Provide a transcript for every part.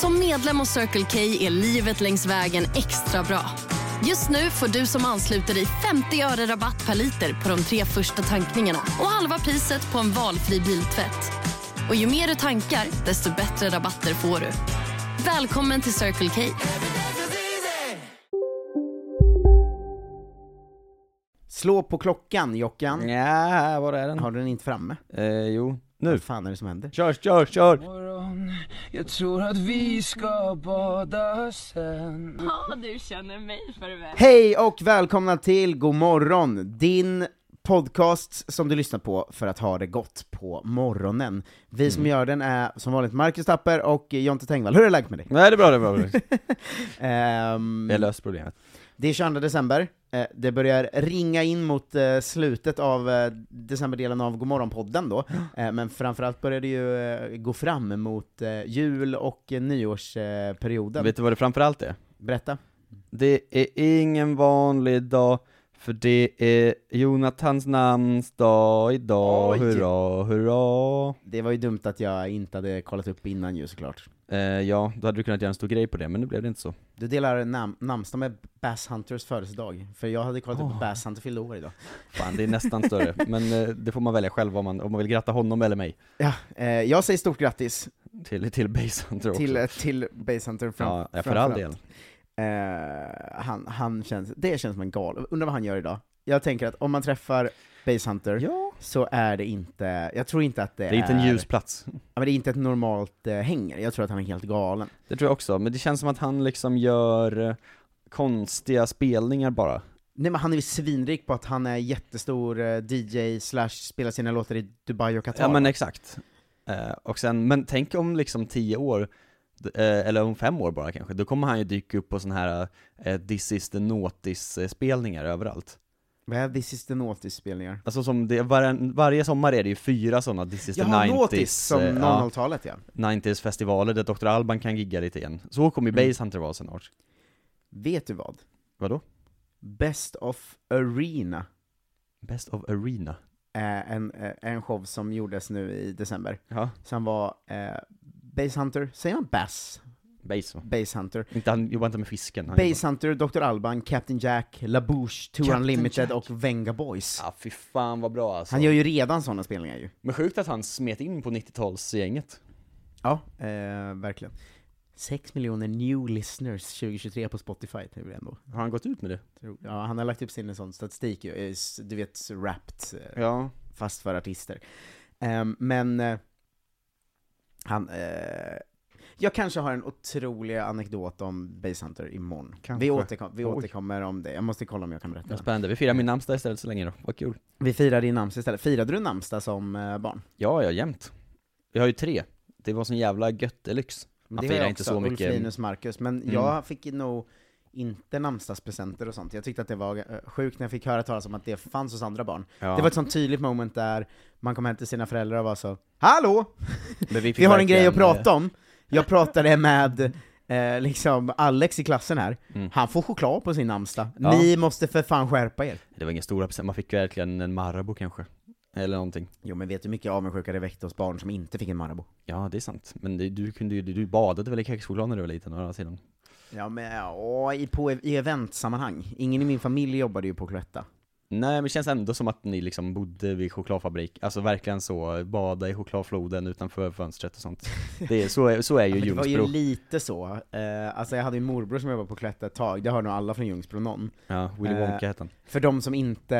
Som medlem hos Circle K är livet längs vägen extra bra. Just nu får du som ansluter dig 50 öre rabatt per liter på de tre första tankningarna och halva priset på en valfri biltvätt. Och ju mer du tankar, desto bättre rabatter får du. Välkommen till Circle K. Slå på klockan Jockan. Ja, var är den? Har du den inte framme? Eh, jo, nu. Vad fan är det som händer? Kör, kör, kör! morgon Jag tror att vi ska bada sen Ja, du känner mig för väl. Hej och välkomna till God morgon, din podcast som du lyssnar på för att ha det gott på morgonen. Vi som gör den är som vanligt Marcus Tapper och Jonte Tengvall. Hur är läget med dig? Nej, det är bra, det är bra. Det är bra. Ehm, har löst problemet. det är 22 december, Eh, det börjar ringa in mot eh, slutet av eh, decemberdelen av Godmorgon-podden då, men framförallt börjar det ju gå fram mot jul och nyårsperioden. Vet du vad det framförallt är? Berätta. Det är ingen vanlig dag, för det är Jonathans namnsdag idag, Oj. hurra, hurra! Det var ju dumt att jag inte hade kollat upp innan ju såklart. Eh, ja, då hade du kunnat göra en stor grej på det, men nu blev det inte så. Du delar nam namnsdag med Bass Hunters födelsedag, för jag hade kollat upp Åh. att Bass Hunter fyllde år idag. Fan, det är nästan större, men eh, det får man välja själv om man, om man vill gratta honom eller mig. Ja, eh, jag säger stort grattis Till, till Base Hunter också. till, eh, till Bass Hunter fram, ja, för all del. Eh, han, han känns, det känns som en gal, undrar vad han gör idag? Jag tänker att om man träffar Base Hunter Ja. så är det inte, jag tror inte att det, Det är inte en ljusplats. Ja, men det är inte ett normalt eh, hänger, jag tror att han är helt galen. Det tror jag också, men det känns som att han liksom gör eh, konstiga spelningar bara. Nej men han är ju svinrik på att han är jättestor eh, DJ slash spelar sina låtar i Dubai och Qatar. Ja men exakt. Eh, och sen, men tänk om liksom tio år, eller om fem år bara kanske, då kommer han ju dyka upp på sån här eh, This is the Naughtis-spelningar överallt. Vad är This is the Naughty-spelningar? Alltså som det, var, varje sommar är det ju fyra sådana This is the Jaha, 90s, Naughtis, som eh, ja, 00-talet ja. 90s festivaler där Dr. Alban kan gigga lite igen. Så kommer ju Mm. Base Hunter vara snart. Vet du vad? Vadå? Best of Arena Best of Arena. är en, eh, en show som gjordes nu i december, Ja, som var eh, Base Hunter, säger man Bass? Base va? Base Hunter. Inte, han jobbar inte med fisken. Han Base Hunter, Dr. Alban, Captain Jack, La Bouche, Tour Captain Unlimited Jack. och Venga Boys. jobbar- Ja fy fan vad bra alltså. Han gör ju redan sådana spelningar ju. Men sjukt att han smet in på 90-talsgänget. Ja, eh, verkligen. 6 miljoner new listeners 2023 på Spotify, det är väl ändå. Har han gått ut med det? Ja, han har lagt upp sin sån statistik ju, eh, s- du vet, wrapped, eh, Ja. fast för artister. Ehm, men, eh, han, eh, jag kanske har en otrolig anekdot om Base Hunter imorgon. Kanske. Vi, återkom, vi Oj. återkommer om det, jag måste kolla om jag kan berätta. Vad spännande, vi firar min namnsdag istället så länge då, vad kul. Vi firar din namnsdag istället. Firade du namnsdag som eh, barn? Ja, ja, jämt. Vi har ju tre. Det var sån jävla göttelyx. Men Man det firar inte så Ulf, mycket. Linus, Marcus, men Mm. jag fick nog inte namnsdagspresenter och sånt. Jag tyckte att det var eh, sjukt när jag fick höra talas om att det fanns hos andra barn. Ja. Det var ett sånt tydligt moment där man kom hem till sina föräldrar och var så ”Hallå! Men fick Vi har en grej att prata om. Jag pratade med eh, liksom Alex i klassen här, Mm. han får choklad på sin namnsdag. Ja. Ni måste för fan skärpa er. eh, Det var inga stora presenter, man fick verkligen en Marabou kanske. Eller någonting. Jo men vet du hur mycket avundsjuka det väckte hos barn som inte fick en Marabou? Ja, det är sant. Men det, du kunde ju, du badade väl i kexchoklad när du var liten å andra sidan? Ja men ja, i, på, e-, i eventsammanhang. Ingen i min familj jobbade ju på Cloetta. Nej, men det känns ändå som att ni liksom bodde vid chokladfabrik, alltså verkligen så, bada i chokladfloden utanför fönstret och sånt. Det är, så, är, så är ju Ja, men det var ju Ljungsbro. lite så. Eh, alltså jag hade ju morbror som jobbade på Cloetta ett tag, det har nog alla från Ljungsbro någon. Ja, Willy Eh, Wonka hette han. För de som inte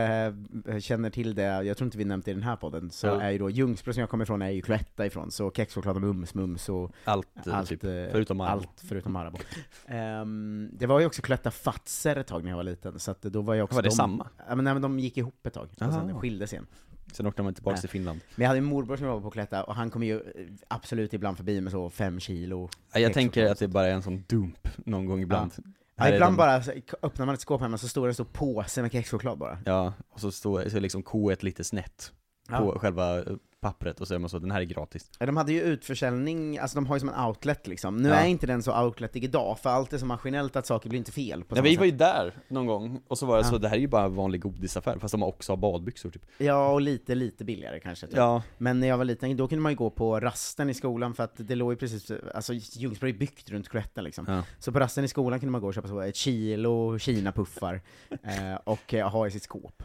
eh, känner till det, jag tror inte vi nämnt det i den här podden, så Ja. är ju då Ljungsbro som jag kommer ifrån är ju Cloetta ifrån, så kexchoklad och mums mums och Allt, eh, allt, typ, eh, förutom Marabou. allt förutom Marabou. Ehm, det var ju också Cloetta Fatser ett tag när jag var liten, så att då var jag också Var det de, samma? Ja men, nej, men de gick ihop ett tag, och Aha. sen skildes igen. Sen åkte man tillbaka Nej. till Finland. Men jag hade en morbror som jobbade på Cloetta, och han kom ju eh, absolut ibland förbi med så fem kilo Ja, Jag tänker att det bara är en sån dump någon gång ibland. Ja, är ibland de- bara så, öppnar man ett skåp hemma så står det en stor påse med kexchoklad bara. Ja, och så står så liksom K1 lite snett på själva eh, pappret och så är man så, den här är gratis. De hade ju utförsäljning, alltså de har ju som en outlet liksom. Nu Ja. är inte den så outletig idag, för allt är så maskinellt att saker blir inte fel på Ja, vi var ju sätt. där någon gång, och så var det Ja. så, det här är ju bara en vanlig godisaffär, fast de också har badbyxor typ. Ja, och lite, lite billigare kanske. Typ. Ja, Men när jag var liten, då kunde man ju gå på rasten i skolan, för att det låg ju precis, alltså Ljungsbro är byggt runt Cloetta liksom. ja. Så på rasten i skolan kunde man gå och köpa så ett kilo Kina-puffar, eh, och ha i sitt skåp.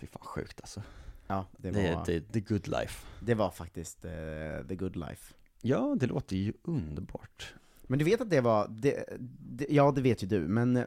Fy fan sjukt alltså. Ja, det Det var, är the, the good life. det var faktiskt eh, the good life. Ja, det låter ju underbart. Men du vet att det var, det, det, ja det vet ju du, men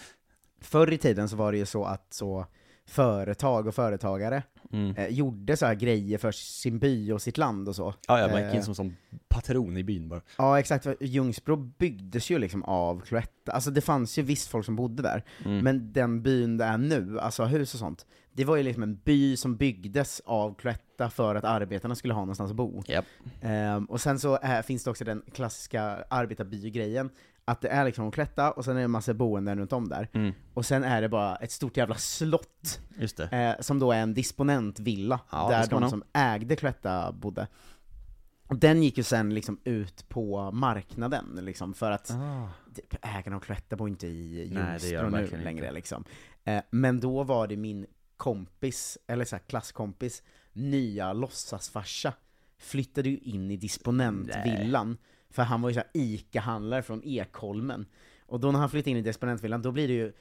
förr i tiden så var det ju så att så företag och företagare Mm. eh, gjorde så här grejer för sin by och sitt land och så. Ja, jag bara gick in som, som patron i byn bara. Ja exakt, Ljungsbro byggdes ju liksom av Cloetta, alltså det fanns ju visst folk som bodde där, Mm. men den byn det är nu, alltså hus och sånt, det var ju liksom en by som byggdes av Cloetta för att arbetarna skulle ha någonstans att bo. Japp. Ehm, och sen så är, finns det också den klassiska arbetarbygrejen, att det är liksom Cloetta, och sen är det en massa boenden runt om där, Mm. och sen är det bara ett stort jävla slott, eh, som då är en disponentvilla, Ja, där de som ägde Cloetta bodde. Och den gick ju sen liksom ut på marknaden, liksom, för att Ah. ägarna av Cloetta bor inte i de nu längre liksom. Eh, men då var det min kompis, eller så här, klasskompis, nya låtsasfarsa flyttade ju in i disponentvillan, för han var ju så här ICA-handlare från Ekholmen. Och då när han flyttade in i disponentvillan, då blir det ju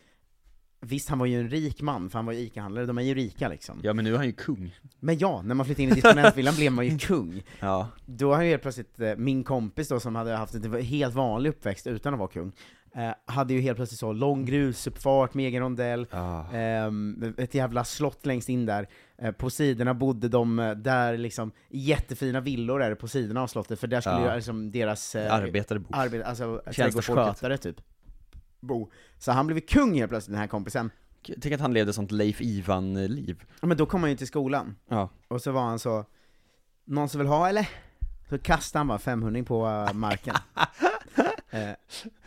Visst, han var ju en rik man, för han var ju ICA-handlare, de är ju rika liksom. Ja men nu är han ju kung. Men ja, när man flyttade in i disponentvillan blev man ju kung. Ja. Då har ju helt plötsligt eh, min kompis då, som hade haft en helt vanlig uppväxt utan att vara kung, eh, hade ju helt plötsligt så lång grusuppfart med egen rondell, Ah. ehm, ett jävla slott längst in där. Eh, på sidorna bodde de eh, där liksom, jättefina villor är det på sidorna av slottet, för där skulle Ja. ju liksom deras eh, Arbetare bor. arbet, alltså trädgårdsskötare typ, bo. Så han blev kung helt plötsligt, den här kompisen. Tänk att han levde sånt Leif Ivan-liv. Ja, Men då kom han ju till skolan, Ja. och så var han så, någon som vill ha eller? Så kastade han bara 500 på marken. eh,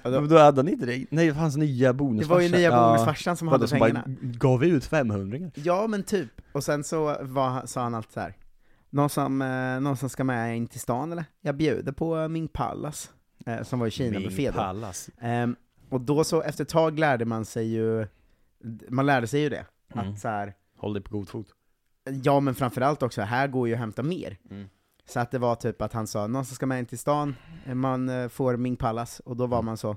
då, Men då hade han inte det, nej det fanns nya det bonusfarsa. var ju nya bonusfarsan som hade som pengarna. bara gav ut 500 Ja men typ, och sen så var, sa han alltid så här. Någon som, eh, någon som ska med in till stan eller? Jag bjuder på eh, Ming Palace, eh, som var i Kina-buffé då. Pallas. Ehm, och då så, efter ett tag lärde man sig ju, man lärde sig ju det, Mm. att så här, Håll dig på god fot. ja men framförallt också, här går ju att hämta mer. Mm. Så att det var typ att han sa, någon som ska med in till stan, man eh, får Ming Palace, och då var man så,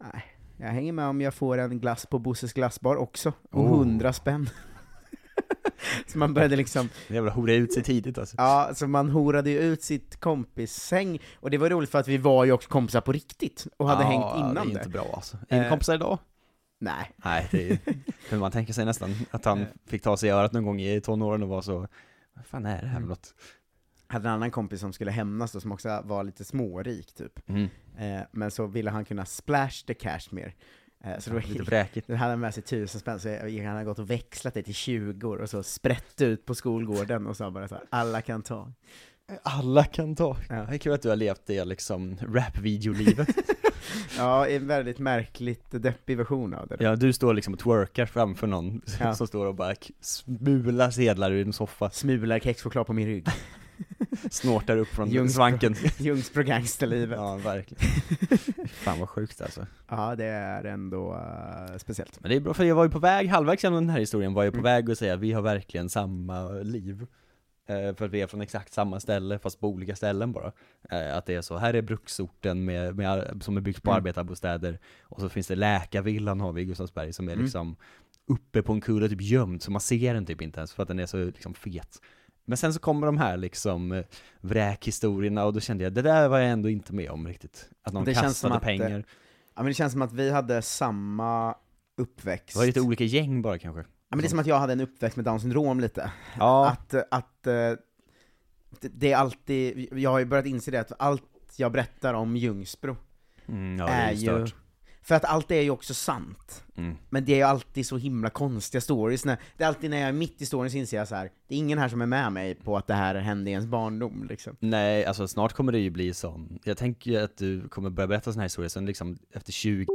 nej, jag hänger med om jag får en glass på Bosses glassbar också, och Oh. hundra spänn. så man började liksom, Jävla hora ut sig tidigt alltså. ja, så man horade ju ut sitt kompissäng, och det var roligt för att vi var ju också kompisar på riktigt, och hade Ja, hängt innan det. det. är inte bra alltså. Är ni Eh, kompisar idag? Nej. Nej, det kunde man tänka sig nästan att han Eh. fick ta sig i örat någon gång i tonåren och var så Vad fan är det här för något? Hade en annan kompis som skulle hämnas då, som också var lite smårik typ. Mm. Eh, men så ville han kunna splash the cash mer. Eh, så det var Lite vräkigt. Då hade han med sig tusen spänn, så han hade gått och växlat det till 20 år och så sprätt ut på skolgården och sa bara så här, alla kan ta. Alla kan ta. Ja. Det är kul att du har levt det liksom rap-videolivet. Ja, en väldigt märkligt deppig version av det. då. ja, du står liksom och twerkar framför någon Ja. som står och bara smular sedlar ur en soffa, Smular kexchoklad på min rygg. snortar upp från Ljungsbro- svanken. Ljungsbro gangsterlivet. Ja. Ja, verkligen. Fan vad sjukt alltså. det är ändå eh, speciellt. Men det är bra, för jag var ju på väg, halvvägs genom den här historien var jag på Mm. väg att säga att vi har verkligen samma liv. Eh, för att vi är från exakt samma ställe, fast på olika ställen bara. Eh, att det är så, här är bruksorten med, med, som är byggt på Mm. arbetarbostäder, och så finns det Läkarvillan har vi i Gustavsberg som är Mm. liksom uppe på en kulle, typ gömd, så man ser den typ inte ens för att den är så liksom fet. Men sen så kommer de här liksom eh, vräkhistorierna och då kände jag, det där var jag ändå inte med om riktigt. Att någon Det kastade att, eh, pengar. Ja men det känns som att vi hade samma uppväxt. Det var lite olika gäng bara kanske. Ja men det är som att jag hade en uppväxt med Downs syndrom lite. Ja, Att, att eh, det, är alltid, jag har ju börjat inse det, att allt jag berättar om Ljungsbro mm, ja är är ju stört. För att allt är ju också sant. Mm. Men det är ju alltid så himla konstiga stories, när, det är alltid när jag är mitt i storyn så inser jag så här. det är ingen här som är med mig på att det här hände i ens barndom liksom. Nej, alltså snart kommer det ju bli sån, jag tänker ju att du kommer börja berätta såna här historier, sen liksom efter 20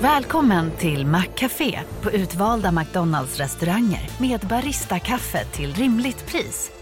Välkommen till Maccafé på utvalda McDonalds restauranger med Baristakaffe till rimligt pris.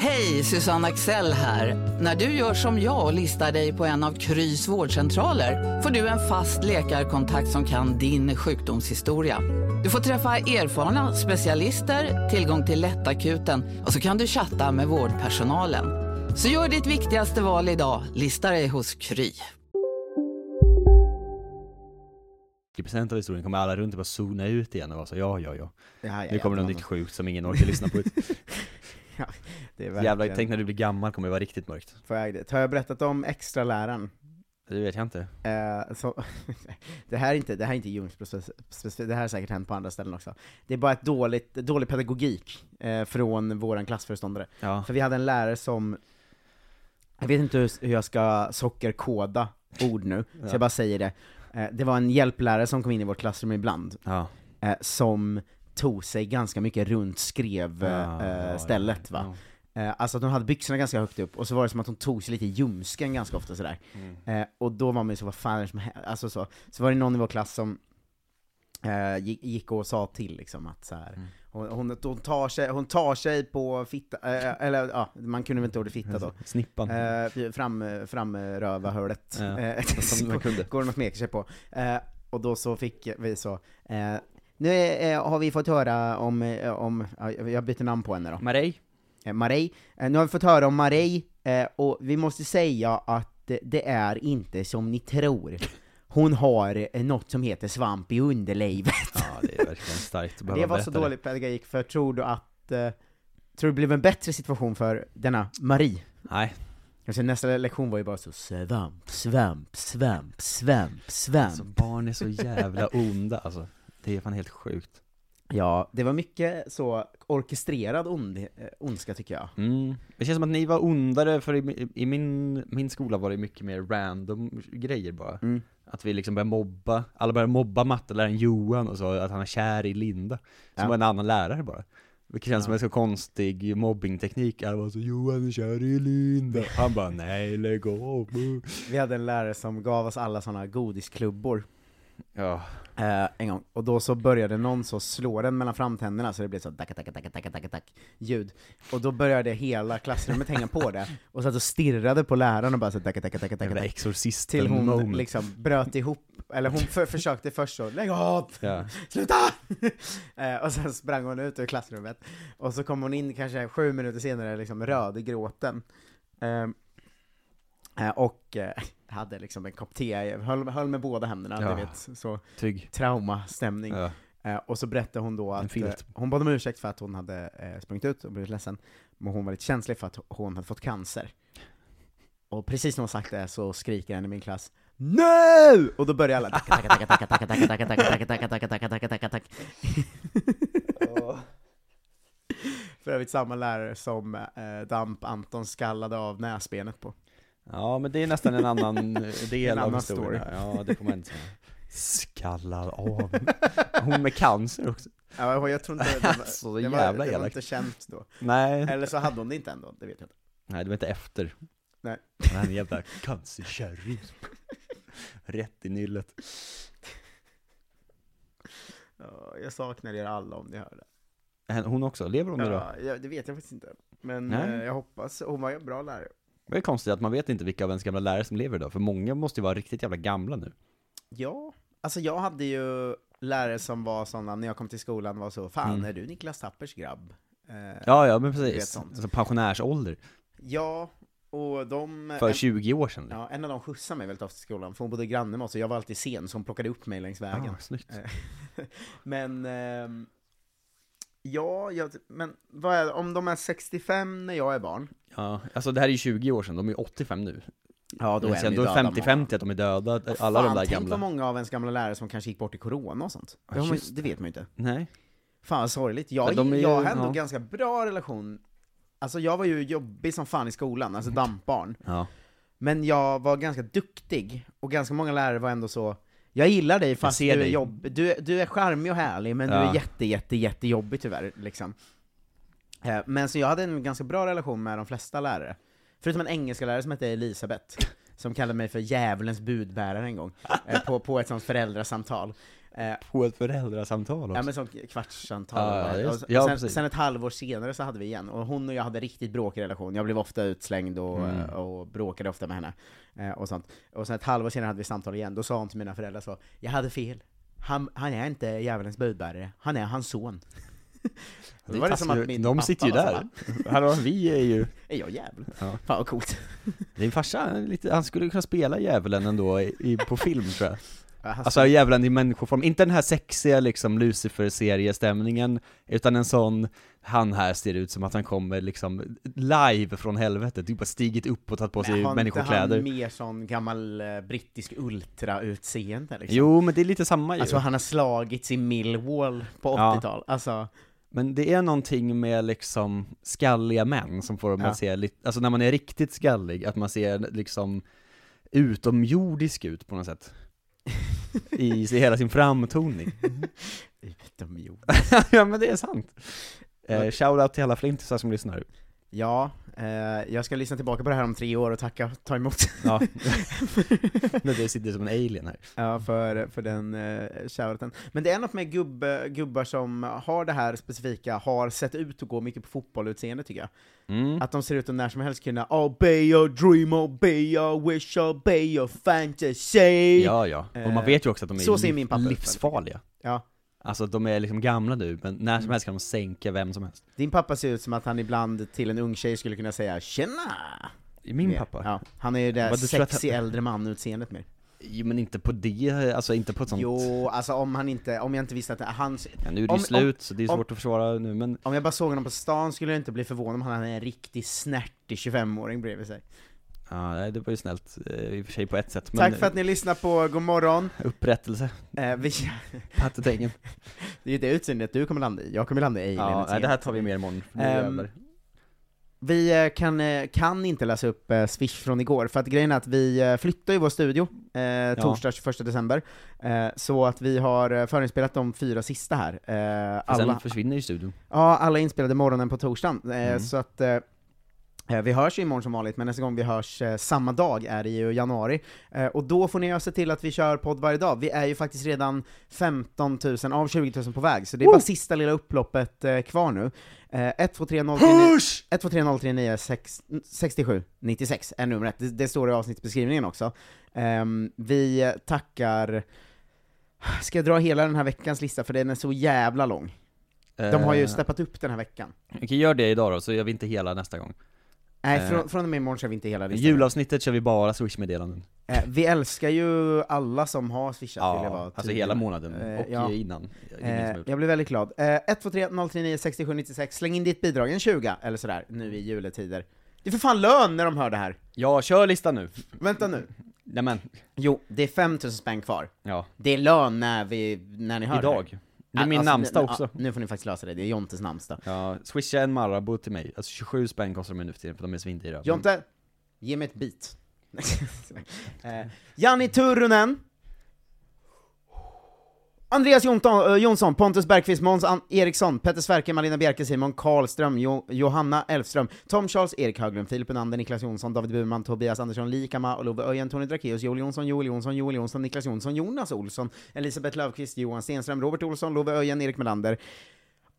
Hej, Susanne Axel här. När du gör som jag och listar dig på en av Krys vårdcentraler får du en fast läkarkontakt som kan din sjukdomshistoria. Du får träffa erfarna specialister, tillgång till lättakuten och så kan du chatta med vårdpersonalen. Så gör ditt viktigaste val idag, lista dig hos Kry. 90% av historien kommer alla runt och bara zona ut igen och vara så ja, ja, ja. Ja, ja, Nu kommer ja, det något sjukt som ingen orkar lyssna på. Ja, det är Jävlar, verkligen- tänk när du blir gammal kommer det vara riktigt mörkt. Det? Har jag berättat om extra läraren? Det vet jag inte. Eh, så, det här är inte, det här är inte Ljungsbro speci- specifikt, det här har säkert hänt på andra ställen också. Det är bara ett dåligt, dålig pedagogik eh, från våran klassföreståndare. Ja. För vi hade en lärare som, jag vet inte hur, hur jag ska sockerkoda ord nu, så Ja. jag bara säger det. Eh, det var en hjälplärare som kom in i vårt klassrum ibland, Ja. eh, som tog sig ganska mycket runt skrev eh, Ja, ja, va. Eh, alltså att hon hade byxorna ganska högt upp, och så var det som att hon tog sig lite i ljumsken ganska ofta sådär. Mm. Eh, och då var man ju så, vad fan är det som hä- Alltså så, så var det någon i vår klass som eh, gick, och sa till liksom att så här, Mm. hon, hon, hon, tar sig, hon tar sig på fitta, eh, eller ja, man kunde väl inte ordet fitta då. Snippan. Eh, fram, framröva hörlet. Ja, som man kunde. Går hon och smeker sig på. Och då så fick vi så, nu eh, har vi fått höra om, eh, om ja, jag byter namn på henne då. Marie? Eh, Marie. Eh, nu har vi fått höra om Marie, eh, och vi måste säga att eh, det är inte som ni tror. Hon har eh, något som heter svamp i underlivet. Ja, det är verkligen starkt Det var så berätta dålig pedagogik, för tror du att, eh, tror du det blev en bättre situation för denna Marie? Nej. Alltså nästa lektion var ju bara så svamp, svamp, svamp, svamp, svamp. Alltså barn är så jävla onda alltså. Det är fan helt sjukt. Ja, det var mycket så orkestrerad ond, eh, ondska tycker jag. Mm. Det känns som att ni var ondare, för i, i min, min skola var det mycket mer random grejer bara. Mm. Att vi liksom började mobba, alla började mobba matteläraren Johan och sa att han är kär i Linda. Som Ja. var en annan lärare bara. Vilket känns Ja. som en så konstig mobbingteknik, alla var så 'Johan är kär i Linda' Han bara 'Nej, lägg av' Vi hade en lärare som gav oss alla sådana godisklubbor Ja, eh, en gång, och då så började någon så slå den mellan framtänderna så det blev så tack, tack, tack, tack, tack, tack, ljud. Och då började hela klassrummet hänga på det, och satt och stirrade på läraren och bara så tack, tack, tack, tack, tack. exorcisten Till hon moment. liksom bröt ihop, eller hon för, försökte först så, lägg av! Ja. Sluta! eh, och sen sprang hon ut ur klassrummet, och så kom hon in kanske sju minuter senare liksom röd i gråten. Eh, och hade liksom en kopp te, höll, höll med båda händerna, Ja. du vet, så Trygg. traumastämning. Ja. Eh, och så berättade hon då att, eh, hon bad om ursäkt för att hon hade eh, sprungit ut och blivit ledsen, men hon var lite känslig för att hon hade fått cancer. Och precis när hon sagt det så skriker en i min klass NU! Och då börjar alla tacka, tacka, tacka, tacka, tacka, tacka, tacka, tacka, tacka, tacka, tacka, tacka, tacka, tacka. För övrigt samma lärare som eh, Damp Anton skallade av näsbenet på. Ja, men det är nästan en annan eh, del En av annan historien. story. Ja, det får man inte säga. Skallad av. Hon med cancer också. Ja, jag tror inte, det var, Så det jävla var, det var inte känt då. Nej. Eller så hade hon det inte ändå, det vet jag inte. Nej, det var inte efter. Nej. Den jävla cancerkärring. Rätt i nyllet. Ja, jag saknar er alla om ni hör det. Hon också, lever hon? Ja, ja, det vet jag faktiskt inte. Men Nej. eh, jag hoppas, hon var ju en bra lärare. Det är konstigt att man vet inte vilka av ens gamla lärare som lever idag, för många måste ju vara riktigt jävla gamla nu. Ja, alltså jag hade ju lärare som var sådana, när jag kom till skolan, var så 'Fan, Mm. är du Niklas Tappers grabb?' Eh, Ja, ja men precis. Alltså pensionärsålder. Ja, Och de... För en, 20 år sedan. ja, en av dem skjutsade mig väldigt ofta till skolan, för hon bodde granne med oss, och jag var alltid sen, så hon plockade upp mig längs vägen. ah, snyggt. Eh, men, ehm, ja, jag, men vad är om de är 65 när jag är barn, Ja, alltså det här är ju 20 år sedan, de är 85 nu. ja då är Sen, då ju är döda 50-50 att de är döda, alla Fan, de där tänk gamla. vad många av ens gamla lärare som kanske gick bort i corona och sånt. Det, man, det vet man ju inte. Nej. Fan vad sorgligt. Jag, Ja, ju- jag har ändå ja. ganska bra relation, alltså jag var ju jobbig som fan i skolan, alltså dampbarn. Ja. Men jag var ganska duktig, och ganska många lärare var ändå så jag gillar dig fast du är dig. du, du är charmig och härlig, men du Ja. är jätte, jätte, jättejobbig tyvärr, liksom. Eh, Men så jag hade en ganska bra relation med de flesta lärare. Förutom en engelska lärare som hette Elisabeth, som kallade mig för djävulens budbärare en gång, eh, på, på ett sånt föräldrasamtal. Eh, På ett föräldrasamtal också. Ja men som kvartssamtal. Och ja, sen, sen ett halvår senare så hade vi igen, och hon och jag hade riktigt bråkig relation, jag blev ofta utslängd och, Mm. och bråkade ofta med henne. Eh, och sånt. Och sen ett halvår senare hade vi samtal igen, då sa hon till mina föräldrar så, jag hade fel. Han, han är inte djävulens budbärare, han är hans son. Det var det som att min de sitter ju där. "Va? Hallå, vi är ju... Är jag djävul? Ja. Fan vad coolt. Din farsa, han skulle kunna spela djävulen ändå i, på film tror jag. Ja, Alltså djävulen i människoform, inte den här sexiga liksom Lucifer-seriestämningen, utan en sån, han här ser ut som att han kommer liksom live från helvetet, typ bara stigit upp och tagit på sig Men har inte han mer sån gammal eh, brittisk ultra-utseende liksom? Jo, men det är lite samma ju. Alltså han har slagits i Millwall på Ja. 80-tal, alltså Men det är någonting med liksom skalliga män som får Ja. att se lite, alltså när man är riktigt skallig, att man ser liksom utomjordisk ut på något sätt. I hela sin framtoning. utomjord. ja men det är sant. Eh, Shoutout till alla flintisar som lyssnar. Ja, eh, jag ska lyssna tillbaka på det här om tre år och tacka, ta emot Ja. När du sitter som en alien här. ja, för, för den uh, shouten. Men det är något med gubb, gubbar som har det här specifika, har sett ut att gå mycket på fotbollutseende tycker jag. Mm. Att de ser ut att när som helst kunna obey your dream, obey your wish, obey your fantasy. Ja, ja. Och man Eh, vet ju också att de är så ser min pappa ut. livsfarliga. Ja. Alltså de är liksom gamla nu, men när som helst kan de sänka vem som helst. Din pappa ser ut som att han ibland till en ung tjej skulle kunna säga 'Tjena!' Min Mer. pappa? Ja, han är ju det att sexy han- äldre man-utseendet mer. Jo men inte på det, alltså inte på ett sånt... Jo, alltså om han inte, om jag inte visste att han... Ja, nu är det om, slut, så det är om- svårt att försvara nu, men Om jag bara såg honom på stan skulle jag inte bli förvånad om han hade en riktig snärtig 25-åring bredvid sig. Ja, det var ju snällt, eh, i och för sig på ett sätt. Men Tack för att ni lyssnar på God morgon. Upprättelse, Eh, vi, pattetängen. det är ju det utseendet du kommer landa i, jag kommer landa i Ja, nej, det här tar vi mer imorgon, för nu är det Ehm, över. Vi eh, kan, eh, kan inte läsa upp Swish från igår, för att grejen är att vi flyttar ju vår studio eh, torsdag 21 december, eh, så att vi har förinspelat de fyra sista här. Eh, alla, Sen försvinner ju studion. ja, alla inspelade morgonen på torsdagen, eh, Mm. så att vi hörs ju imorgon som vanligt, men nästa gång vi hörs eh, samma dag är det ju januari, eh, och då får ni se till att vi kör podd varje dag. Vi är ju faktiskt redan 15 000 av 20 000 på väg, så det är bara sista lilla upploppet eh, kvar nu. Eh, 1, 2, 3, 0, 3, 9, 1, 2, 3, 0, 3, 9, 6, 67, 96 är numret. Det, det står i avsnittsbeskrivningen också. Ehm, vi tackar... Ska jag dra hela den här veckans lista, för den är så jävla lång. De har ju Eh, steppat upp den här veckan. Okej, gör det idag då, så gör vi inte hela nästa gång. Nej, eh, från, från och med imorgon kör vi inte hela listan. Julavsnittet kör vi bara Swish-meddelanden. Eh, vi älskar ju alla som har swishat, vill jag vara Ja, alltså tydlig hela månaden, Eh, och ja. innan. Eh, jag blir väldigt glad. Eh, 1, 2, 3, 0, 3, 9, 67, 96, släng in ditt bidrag, en 20 eller sådär, nu i juletider. Det är för fan lön när de hör det här! Ja, kör listan nu! Vänta nu. Nej men, Jo, det är 5000 spänn kvar. ja. Det är lön när, vi, när ni hör det här. Idag. Det är min Alltså, namnsdag också. ja, nu får ni faktiskt lösa det, det är Jontes namnsdag. Ja, swisha en Marabou till mig. Alltså 27 spänn kostar de nu för tiden, för de är svindyra. Jonte, ge mig ett beat. eh, Janni Turunen. Andreas Jonton, eh, Jonsson, Pontus Bergqvist, Måns Eriksson, Petter Sverker, Malina Bjerke, Simon Karlström, jo Johanna Elfström, Tom Charles, Erik Höglund, Filip Enander, Niklas Jonsson, David Burman, Tobias Andersson, Likama, Love Öjen, Tony Drakeus, Joel Jonsson, Joel Jonsson, Joel Jonsson, Niklas Jonsson, Jonas Olsson, Elisabeth Löfqvist, Johan Stenström, Robert Olsson, Love Öjen, Erik Melander,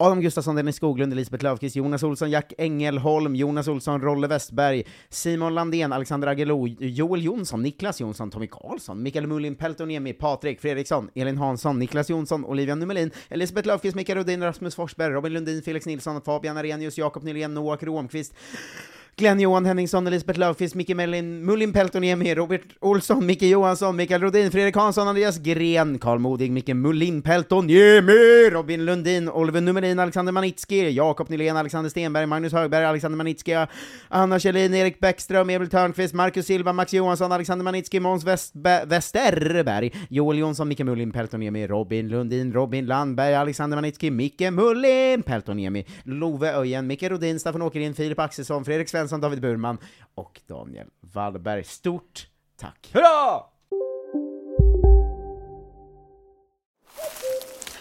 Adam Gustafsson, Dennis Skoglund, Elisabeth Löfqvist, Jonas Olsson, Jack Engelholm, Jonas Olsson, Rolle Westberg, Simon Landén, Alexander Agelo, Joel Jonsson, Niklas Jonsson, Tommy Karlsson, Mikael Mullin, Peltoniemi, Patrik Fredriksson, Elin Hansson, Niklas Jonsson, Olivia Numelin, Elisabeth Löfqvist, Mikael Rodin, Rasmus Forsberg, Robin Lundin, Felix Nilsson, Fabian Arrhenius, Jakob Nylén, Noah Romqvist, Glenn Johan Henningsson, Elisabeth Löfqvist, Micke Mellin, Mullin Peltoniemi, Robert Olsson, Micke Johansson, Mikael Rodin, Fredrik Hansson, Andreas Gren, Karl Modig, Micke Mullin Peltoniemi, Robin Lundin, Oliver Numerin, Alexander Manitski, Jakob Nylén, Alexander Stenberg, Magnus Högberg, Alexander Manitski, Anna Kjellin, Erik Bäckström, Emil Törnqvist, Marcus Silva, Max Johansson, Alexander Manitski, Måns Westerberg, Joel Jonsson, Micke Mullin Peltoniemi, Robin Lundin, Robin Landberg, Alexander Manitski, Micke Mullin Peltoniemi, Love Öjen, Micke Rodin, Staffan Åkerlind, Filip Axelsson, Fredrik Svensson, David Burman och Daniel Wallberg. Stort tack! Hurra!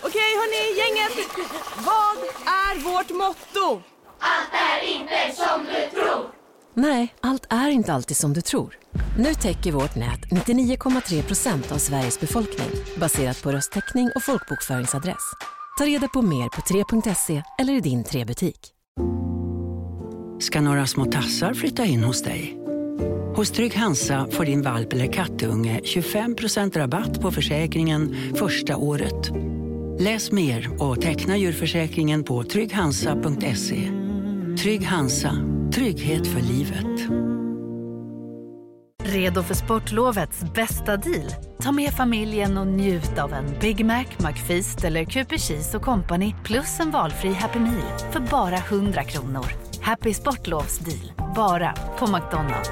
Okej hörni, gänget! Vad är vårt motto? Nej, allt är inte alltid som du tror. Nu täcker vårt nät 99,3 procent av Sveriges befolkning baserat på röstteckning och folkbokföringsadress. Ta reda på mer på 3.se eller i din 3-butik ska några små tassar flytta in hos dig. Hos Trygg Hansa får din valp eller kattunge 25% rabatt på försäkringen första året. Läs mer och teckna djurförsäkringen på trygghansa.se. Trygg Hansa, trygghet för livet. Redo för sportlovets bästa deal? Ta med familjen och njut av en Big Mac, McFeast eller Cooper Cheese och Company plus en valfri Happy Meal för bara 100 kronor. Happy Sportlovs deal, bara på McDonalds.